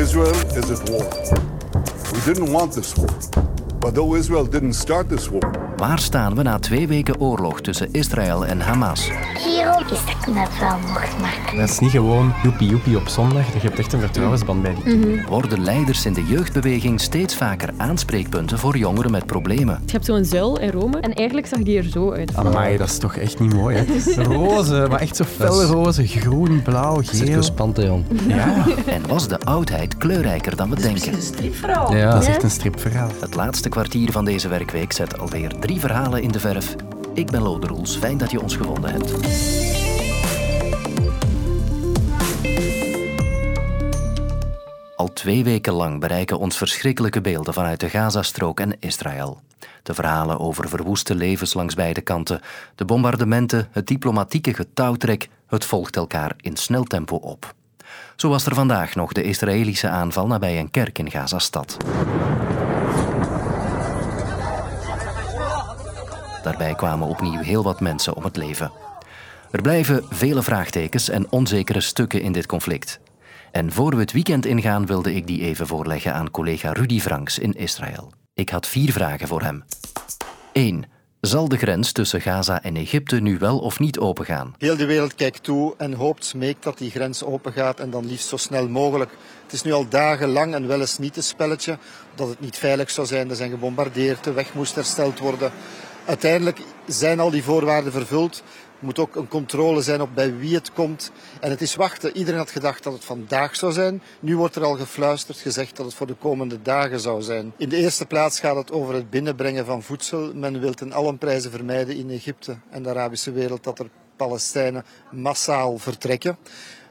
Israel is at war. We didn't want this war. But though Israel didn't start this war, Waar staan we na twee weken oorlog tussen Israël en Hamas? Hierom is dat net wel. Dat is niet gewoon joepie joepie op zondag. Je hebt echt een vertrouwensband bij die kinderen. Worden leiders in de jeugdbeweging steeds vaker aanspreekpunten voor jongeren met problemen? Je hebt zo'n zuil in Rome en eigenlijk zag die er zo uit. Amai, dat is toch echt niet mooi, hè? Roze, maar echt zo fel roze, groen, blauw, geel. Circus Pantheon. Ja, En was de oudheid kleurrijker dan we denken? ja, dat is echt een stripverhaal. Het laatste kwartier van deze werkweek zet alweer drie verhalen in de verf. Ik ben Lode Roels, fijn dat je ons gevonden hebt. Al twee weken lang bereiken ons verschrikkelijke beelden vanuit de Gazastrook en Israël. De verhalen over verwoeste levens langs beide kanten, de bombardementen, het diplomatieke getouwtrek, het volgt elkaar in snel tempo op. Zo was er vandaag nog de Israëlische aanval nabij een kerk in Gazastad. Daarbij kwamen opnieuw heel wat mensen om het leven. Er blijven vele vraagtekens en onzekere stukken in dit conflict. En voor we het weekend ingaan, wilde ik die even voorleggen aan collega Rudy Franks in Israël. Ik had vier vragen voor hem. 1. Zal de grens tussen Gaza en Egypte nu wel of niet opengaan? Heel de wereld kijkt toe en hoopt, smeekt dat die grens open gaat en dan liefst zo snel mogelijk. Het is nu al dagenlang en wel eens niet een spelletje dat het niet veilig zou zijn. Er zijn gebombardeerd, de weg moest hersteld worden. Uiteindelijk zijn al die voorwaarden vervuld. Er moet ook een controle zijn op bij wie het komt. En het is wachten. Iedereen had gedacht dat het vandaag zou zijn. Nu wordt er al gefluisterd, gezegd dat het voor de komende dagen zou zijn. In de eerste plaats gaat het over het binnenbrengen van voedsel. Men wil ten allen prijze vermijden in Egypte en de Arabische wereld dat er Palestijnen massaal vertrekken.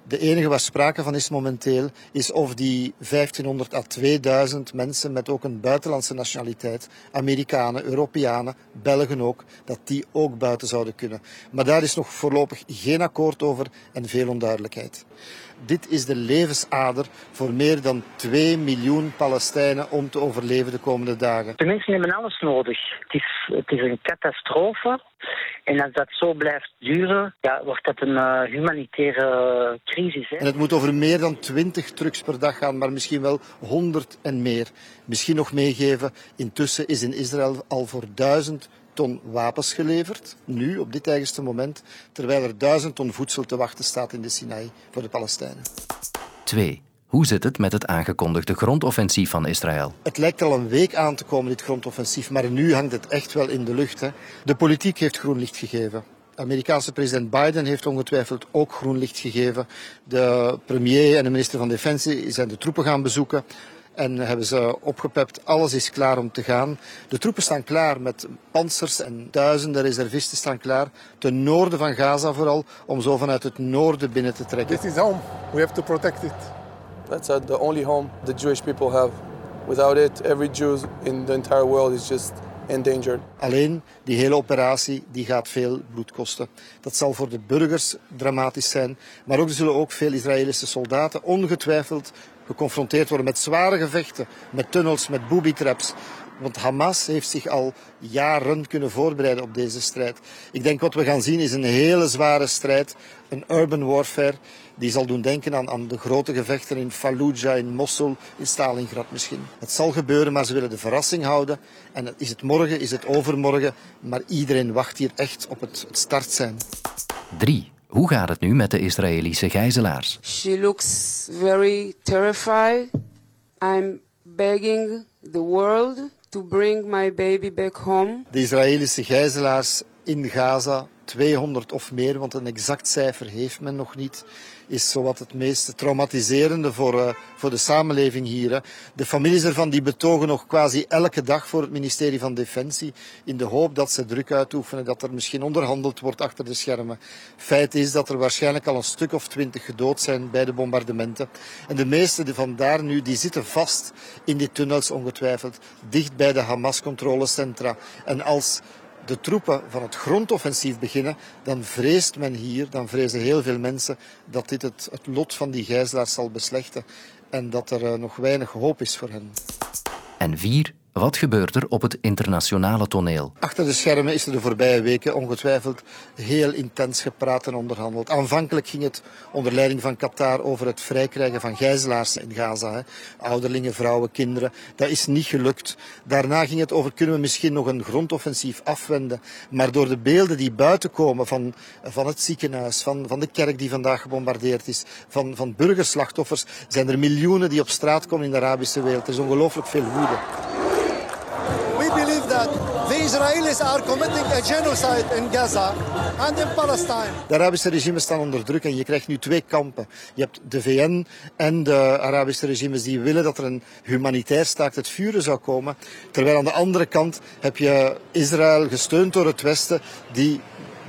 De enige waar sprake van is momenteel, is of die 1500 à 2000 mensen met ook een buitenlandse nationaliteit, Amerikanen, Europeanen, Belgen ook, dat die ook buiten zouden kunnen. Maar daar is nog voorlopig geen akkoord over en veel onduidelijkheid. Dit is de levensader voor meer dan 2 miljoen Palestijnen om te overleven de komende dagen. De mensen hebben alles nodig. Het is, het is een catastrofe. En als dat zo blijft duren, ja, wordt dat een uh, humanitaire crisis. Hè? En het moet over meer dan 20 trucks per dag gaan, maar misschien wel 100 en meer. Misschien nog meegeven, intussen is in Israël al voor 1000 ton wapens geleverd, nu op dit eigenste moment, terwijl er 1000 ton voedsel te wachten staat in de Sinaï voor de Palestijnen. 2. Hoe zit het met het aangekondigde grondoffensief van Israël? Het lijkt al een week aan te komen, dit grondoffensief, maar nu hangt het echt wel in de lucht. Hè. De politiek heeft groen licht gegeven. Amerikaanse president Biden heeft ongetwijfeld ook groen licht gegeven. De premier en de minister van Defensie zijn de troepen gaan bezoeken en hebben ze opgepept. Alles is klaar om te gaan. De troepen staan klaar met panzers en duizenden reservisten staan klaar. Ten noorden van Gaza vooral, om zo vanuit het noorden binnen te trekken. This is home. We have to protect it. That's the only home the Jewish people have. Without it, every Jew in the entire world is just endangered. Alleen die hele operatie die gaat veel bloed kosten. Dat zal voor de burgers dramatisch zijn, maar ook zullen ook veel Israëlische soldaten ongetwijfeld geconfronteerd worden met zware gevechten, met tunnels, met booby traps. Want Hamas heeft zich al jaren kunnen voorbereiden op deze strijd. Ik denk wat we gaan zien is een hele zware strijd, een urban warfare, die zal doen denken aan, aan de grote gevechten in Fallujah, in Mosul, in Stalingrad misschien. Het zal gebeuren, maar ze willen de verrassing houden. En is het morgen, is het overmorgen, maar iedereen wacht hier echt op het, het start zijn. 3. Hoe gaat het nu met de Israëlische gijzelaars? She looks very terrified. I'm begging the world to bring my baby back home. De Israëlische gijzelaars in Gaza, 200 of meer, want een exact cijfer heeft men nog niet, is zowat het meest traumatiserende voor, uh, voor de samenleving hier. Hè. De families ervan die betogen nog quasi elke dag voor het ministerie van Defensie in de hoop dat ze druk uitoefenen, dat er misschien onderhandeld wordt achter de schermen. Feit is dat er waarschijnlijk al een stuk of twintig gedood zijn bij de bombardementen. En de meeste van daar nu, die zitten vast in die tunnels ongetwijfeld, dicht bij de Hamas-controlecentra. En als de troepen van het grondoffensief beginnen, dan vreest men hier, dan vrezen heel veel mensen dat dit het, het lot van die gijzelaars zal beslechten en dat er uh, nog weinig hoop is voor hen. En vier, Wat gebeurt er op het internationale toneel? Achter de schermen is er de voorbije weken ongetwijfeld heel intens gepraat en onderhandeld. Aanvankelijk ging het onder leiding van Qatar over het vrijkrijgen van gijzelaars in Gaza. Hè. Ouderlingen, vrouwen, kinderen. Dat is niet gelukt. Daarna ging het over kunnen we misschien nog een grondoffensief afwenden. Maar door de beelden die buiten komen van, van het ziekenhuis, van, van de kerk die vandaag gebombardeerd is, van, van burgerslachtoffers, zijn er miljoenen die op straat komen in de Arabische wereld. Er is ongelooflijk veel woede. The Israelis are committing a genocide in Gaza and in Palestine. De Arabische regimes staan onder druk en je krijgt nu twee kampen. Je hebt de VN en de Arabische regimes die willen dat er een humanitair staakt het vuren zou komen. Terwijl aan de andere kant heb je Israël gesteund door het Westen die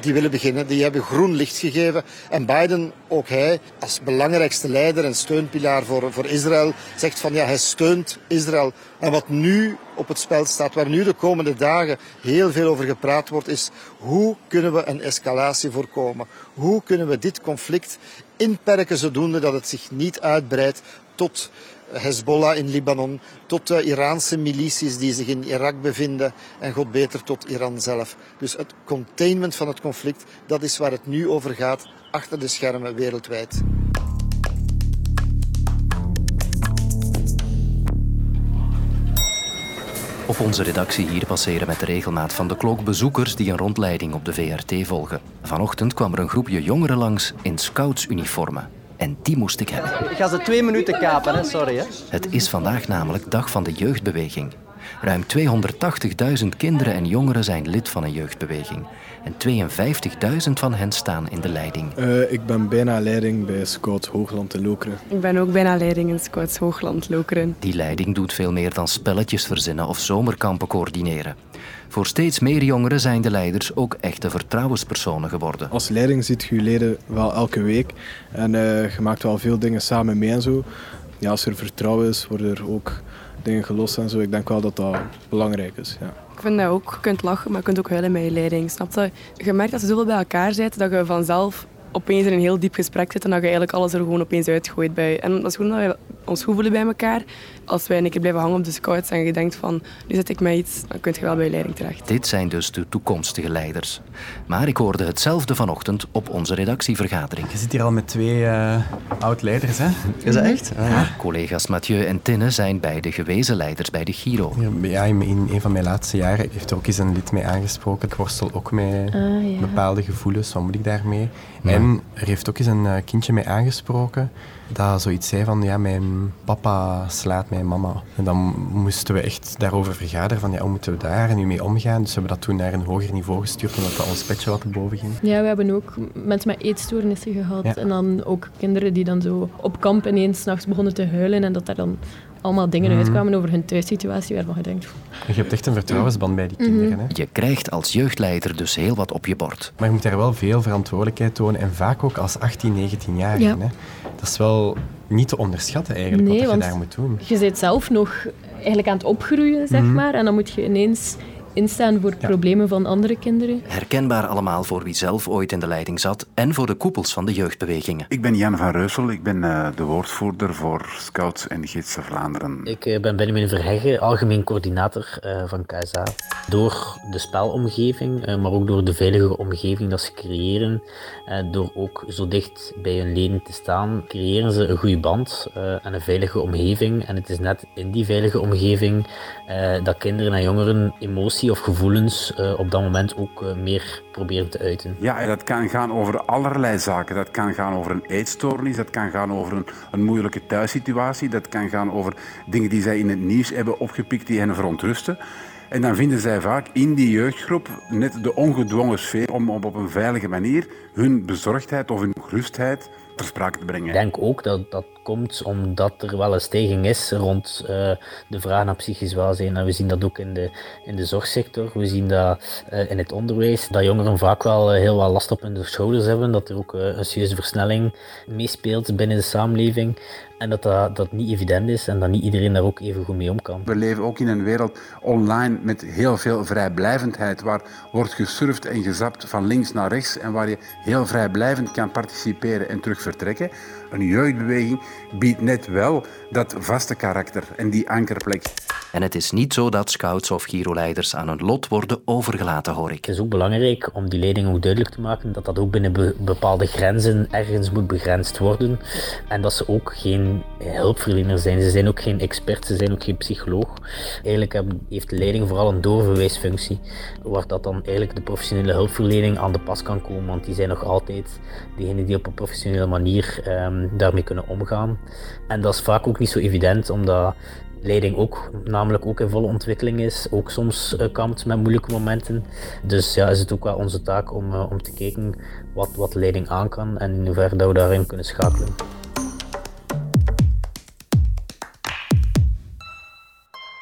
die willen beginnen. Die hebben groen licht gegeven. En Biden, ook hij, als belangrijkste leider en steunpilaar voor, voor Israël, zegt van ja, hij steunt Israël. En wat nu op het spel staat, waar nu de komende dagen heel veel over gepraat wordt, is hoe kunnen we een escalatie voorkomen? Hoe kunnen we dit conflict inperken zodoende dat het zich niet uitbreidt tot Hezbollah in Libanon, tot de Iraanse milities die zich in Irak bevinden en god beter tot Iran zelf. Dus het containment van het conflict, dat is waar het nu over gaat, achter de schermen wereldwijd. Op onze redactie hier passeren met de regelmaat van de klok bezoekers die een rondleiding op de VRT volgen. Vanochtend kwam er een groepje jongeren langs in scoutsuniformen. En die moest ik hebben. Ik ga ze twee minuten kapen, hè? sorry. Hè? Het is vandaag namelijk dag van de jeugdbeweging. Ruim 280.000 kinderen en jongeren zijn lid van een jeugdbeweging. En 52.000 van hen staan in de leiding. Uh, ik ben bijna leiding bij Scouts Hoogland in Lokeren. Ik ben ook bijna leiding in Scouts Hoogland Lokeren. Die leiding doet veel meer dan spelletjes verzinnen of zomerkampen coördineren. Voor steeds meer jongeren zijn de leiders ook echte vertrouwenspersonen geworden. Als leiding ziet je je leden wel elke week en uh, je maakt wel veel dingen samen mee en zo. Ja, als er vertrouwen is, worden er ook dingen gelost en zo. Ik denk wel dat dat belangrijk is. Ja. Ik vind dat ook. Je kunt lachen, maar je kunt ook huilen met je leiding. Snap je? Je merkt dat ze zoveel bij elkaar zitten dat je vanzelf opeens in een heel diep gesprek zit en dat je eigenlijk alles er gewoon opeens uitgooit bij. En dat is gewoon dat we ons goed voelen bij elkaar. Als wij een keer blijven hangen op de scouts en je denkt van nu zit ik met iets, dan kun je wel bij je leiding terecht. Dit zijn dus de toekomstige leiders. Maar ik hoorde hetzelfde vanochtend op onze redactievergadering. Je zit hier al met twee uh, oud-leiders, hè? Is dat echt? Ah, ja. Collega's Mathieu en Tinne zijn beide gewezen leiders bij de Giro. Ja, in een van mijn laatste jaren heeft er ook eens een lid mee aangesproken. Ik worstel ook met ah, ja. bepaalde gevoelens, wat moet ik daarmee? En er heeft ook eens een eh, kindje mee aangesproken dat zoiets zei van ja, mijn papa slaat mijn mama. En dan moesten we echt daarover vergaderen van ja, hoe moeten we daar nu mee omgaan. Dus we hebben dat toen naar een hoger niveau gestuurd, omdat dat ons petje wat boven ging. Ja, we hebben ook mensen met eetstoornissen gehad. En dan ook kinderen die dan zo op kamp ineens s'nachts begonnen te huilen en dat daar dan allemaal dingen mm. uitkwamen over hun thuissituatie waarvan je denkt... Je hebt echt een vertrouwensband bij die mhm. kinderen. Hè? Je krijgt als jeugdleider dus heel wat op je bord. Maar je moet daar wel veel verantwoordelijkheid tonen en vaak ook als 18, 19-jarige. Ja. Dat is wel niet te onderschatten eigenlijk, nee, wat je daar moet doen. Je zit zelf nog eigenlijk aan het opgroeien, zeg mhm. maar. En dan moet je ineens instaan voor problemen van andere kinderen. Herkenbaar allemaal voor wie zelf ooit in de leiding zat en voor de koepels van de jeugdbewegingen. Ik ben Jan van Reusel, ik ben uh, de woordvoerder voor Scouts en Gidsen Vlaanderen. Ik uh, ben Benjamin Verheggen, algemeen coördinator uh, van KSA. Door de spelomgeving, maar ook door de veilige omgeving dat ze creëren, door ook zo dicht bij hun leden te staan, creëren ze een goede band en een veilige omgeving. En het is net in die veilige omgeving dat kinderen en jongeren emoties of gevoelens uh, op dat moment ook uh, meer proberen te uiten. Ja, dat kan gaan over allerlei zaken. Dat kan gaan over een eetstoornis, dat kan gaan over een, een moeilijke thuissituatie, dat kan gaan over dingen die zij in het nieuws hebben opgepikt die hen verontrusten. En dan vinden zij vaak in die jeugdgroep net de ongedwongen sfeer om op een veilige manier hun bezorgdheid of hun gerustheid ter sprake te brengen. Ik denk ook dat dat komt omdat er wel een stijging is rond uh, de vraag naar psychisch welzijn. En we zien dat ook in de, in de zorgsector. We zien dat uh, in het onderwijs, dat jongeren vaak wel uh, heel wat last op hun schouders hebben. Dat er ook een serieuze versnelling meespeelt binnen de samenleving. En dat, dat dat niet evident is en dat niet iedereen daar ook even goed mee om kan. We leven ook in een wereld online met heel veel vrijblijvendheid, waar wordt gesurfd en gezapt van links naar rechts en waar je heel vrijblijvend kan participeren en terug vertrekken. Een jeugdbeweging biedt net wel dat vaste karakter en die ankerplek. En het is niet zo dat scouts of giroleiders aan hun lot worden overgelaten, hoor ik. Het is ook belangrijk om die leiding ook duidelijk te maken dat dat ook binnen bepaalde grenzen ergens moet begrensd worden. En dat ze ook geen hulpverlener zijn. Ze zijn ook geen expert, ze zijn ook geen psycholoog. Eigenlijk heeft de leiding vooral een doorverwijsfunctie, waar dat dan eigenlijk de professionele hulpverlening aan de pas kan komen. Want die zijn nog altijd degene die op een professionele manier um, daarmee kunnen omgaan. En dat is vaak ook niet zo evident, omdat leiding ook namelijk ook in volle ontwikkeling is, ook soms uh, kampt met moeilijke momenten. Dus ja, is het ook wel onze taak om, uh, om te kijken wat, wat leiding aan kan en in hoeverre we daarin kunnen schakelen.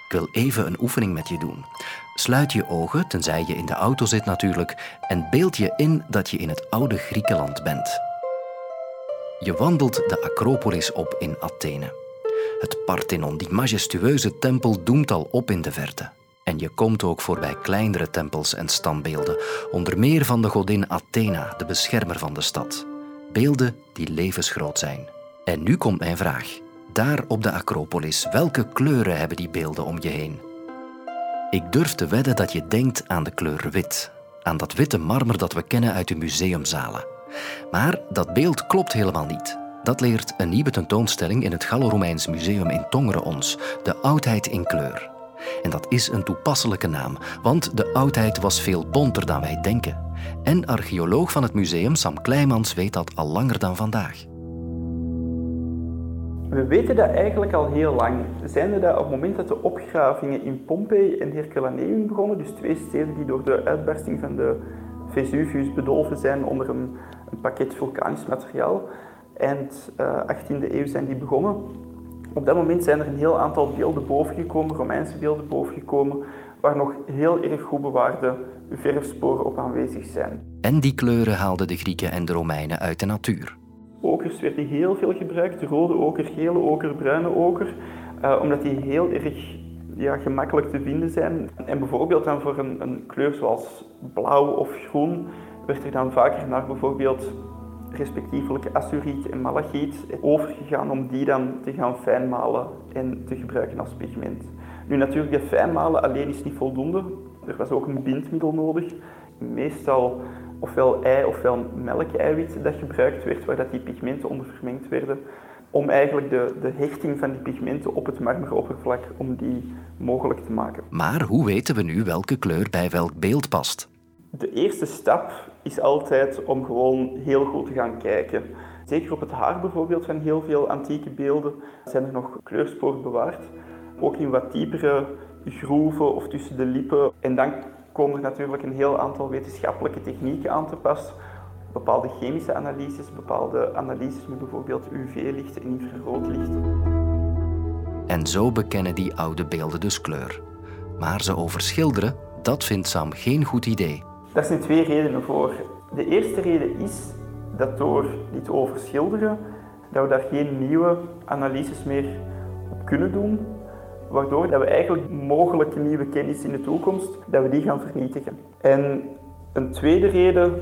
Ik wil even een oefening met je doen. Sluit je ogen, tenzij je in de auto zit natuurlijk, en beeld je in dat je in het oude Griekenland bent. Je wandelt de Acropolis op in Athene. Het Parthenon, die majestueuze tempel, doemt al op in de verte. En je komt ook voorbij kleinere tempels en standbeelden, onder meer van de godin Athena, de beschermer van de stad. Beelden die levensgroot zijn. En nu komt mijn vraag. Daar op de Acropolis, welke kleuren hebben die beelden om je heen? Ik durf te wedden dat je denkt aan de kleur wit, aan dat witte marmer dat we kennen uit de museumzalen. Maar dat beeld klopt helemaal niet. Dat leert een nieuwe tentoonstelling in het Gallo-Romeins Museum in Tongeren ons, de oudheid in kleur. En dat is een toepasselijke naam, want de oudheid was veel bonter dan wij denken. En archeoloog van het museum, Sam Kleimans, weet dat al langer dan vandaag. We weten dat eigenlijk al heel lang. Zijn dat op het moment dat de opgravingen in Pompeii en Herculaneum begonnen, dus twee steden die door de uitbarsting van de Vesuvius bedolven zijn onder een, een pakket vulkanisch materiaal, eind 18e eh, eeuw zijn die begonnen. Op dat moment zijn er een heel aantal beelden bovengekomen, Romeinse beelden bovengekomen, waar nog heel erg goed bewaarde verfsporen op aanwezig zijn. En die kleuren haalden de Grieken en de Romeinen uit de natuur. Okers werden heel veel gebruikt, rode oker, gele oker, bruine oker, uh, omdat die heel erg ja, gemakkelijk te vinden zijn. En bijvoorbeeld dan voor een, een kleur zoals blauw of groen werd er dan vaker naar bijvoorbeeld respectievelijk azuriet en malachiet, overgegaan om die dan te gaan fijnmalen en te gebruiken als pigment. Nu natuurlijk, dat fijnmalen alleen is niet voldoende. Er was ook een bindmiddel nodig. Meestal ofwel ei ofwel melkeiwit dat gebruikt werd, waar dat die pigmenten onder vermengd werden, om eigenlijk de, de hechting van die pigmenten op het marmeroppervlak, om die mogelijk te maken. Maar hoe weten we nu welke kleur bij welk beeld past? De eerste stap is altijd om gewoon heel goed te gaan kijken. Zeker op het haar bijvoorbeeld van heel veel antieke beelden zijn er nog kleursporen bewaard. Ook in wat diepere groeven of tussen de lippen. En dan komen er natuurlijk een heel aantal wetenschappelijke technieken aan te pas. Bepaalde chemische analyses, bepaalde analyses met bijvoorbeeld UV-licht en infraroodlicht. En zo bekennen die oude beelden dus kleur. Maar ze overschilderen, dat vindt Sam geen goed idee. Daar zijn twee redenen voor. De eerste reden is dat door dit overschilderen, dat we daar geen nieuwe analyses meer op kunnen doen, waardoor dat we eigenlijk mogelijke nieuwe kennis in de toekomst, dat we die gaan vernietigen. En een tweede reden,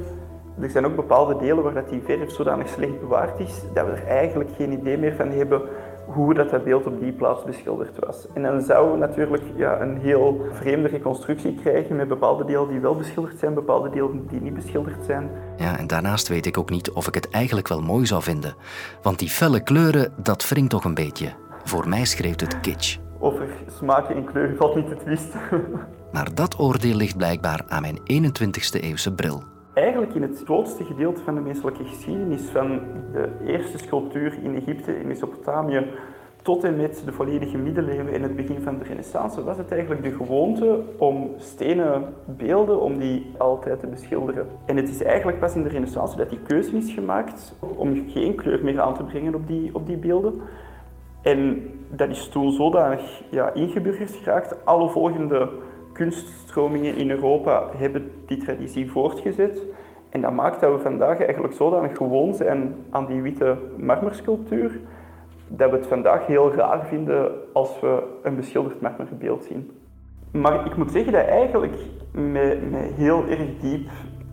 er zijn ook bepaalde delen waar dat die verf zodanig slecht bewaard is, dat we er eigenlijk geen idee meer van hebben hoe dat, dat beeld op die plaats beschilderd was. En dan zou natuurlijk ja, een heel vreemde reconstructie krijgen met bepaalde delen die wel beschilderd zijn, bepaalde delen die niet beschilderd zijn. Ja, en daarnaast weet ik ook niet of ik het eigenlijk wel mooi zou vinden. Want die felle kleuren, dat wringt toch een beetje. Voor mij schreef het kitsch. Over smaken en kleuren valt niet te twisten. maar dat oordeel ligt blijkbaar aan mijn 21ste eeuwse bril. Eigenlijk in het grootste gedeelte van de menselijke geschiedenis, van de eerste sculptuur in Egypte, in Mesopotamië, tot en met de volledige middeleeuwen en het begin van de renaissance, was het eigenlijk de gewoonte om stenen beelden, om die altijd te beschilderen. En het is eigenlijk pas in de renaissance dat die keuze is gemaakt om geen kleur meer aan te brengen op die, op die beelden. En dat is toen zodanig ja, ingeburgerd geraakt. Alle volgende kunststromingen in Europa hebben die traditie voortgezet. En dat maakt dat we vandaag eigenlijk zodanig gewoon zijn aan die witte marmersculptuur, dat we het vandaag heel raar vinden als we een beschilderd marmerbeeld zien. Maar ik moet zeggen dat eigenlijk met, heel erg diep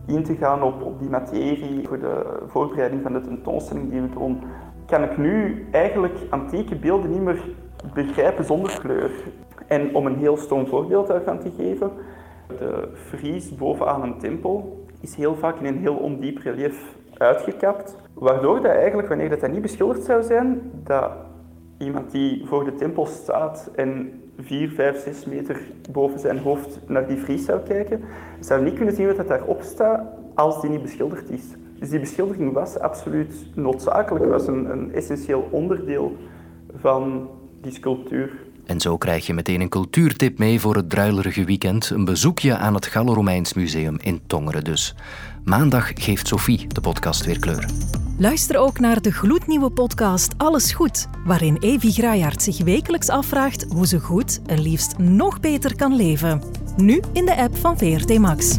in te gaan op, op die materie voor de voorbereiding van de tentoonstelling die we doen, kan ik nu eigenlijk antieke beelden niet meer begrijpen zonder kleur. En om een heel stom voorbeeld daarvan te geven, de fries bovenaan een tempel is heel vaak in een heel ondiep relief uitgekapt, waardoor dat eigenlijk, wanneer dat, dat niet beschilderd zou zijn, dat iemand die voor de tempel staat en 4, 5, 6 meter boven zijn hoofd naar die fries zou kijken, zou niet kunnen zien wat dat daarop staat als die niet beschilderd is. Dus die beschildering was absoluut noodzakelijk, was een, een essentieel onderdeel van die sculptuur. En zo krijg je meteen een cultuurtip mee voor het druilerige weekend. Een bezoekje aan het Gallo-Romeins Museum in Tongeren dus. Maandag geeft Sophie de podcast weer kleur. Luister ook naar de gloednieuwe podcast Alles Goed, waarin Evi Graaiaert zich wekelijks afvraagt hoe ze goed en liefst nog beter kan leven. Nu in de app van VRT Max.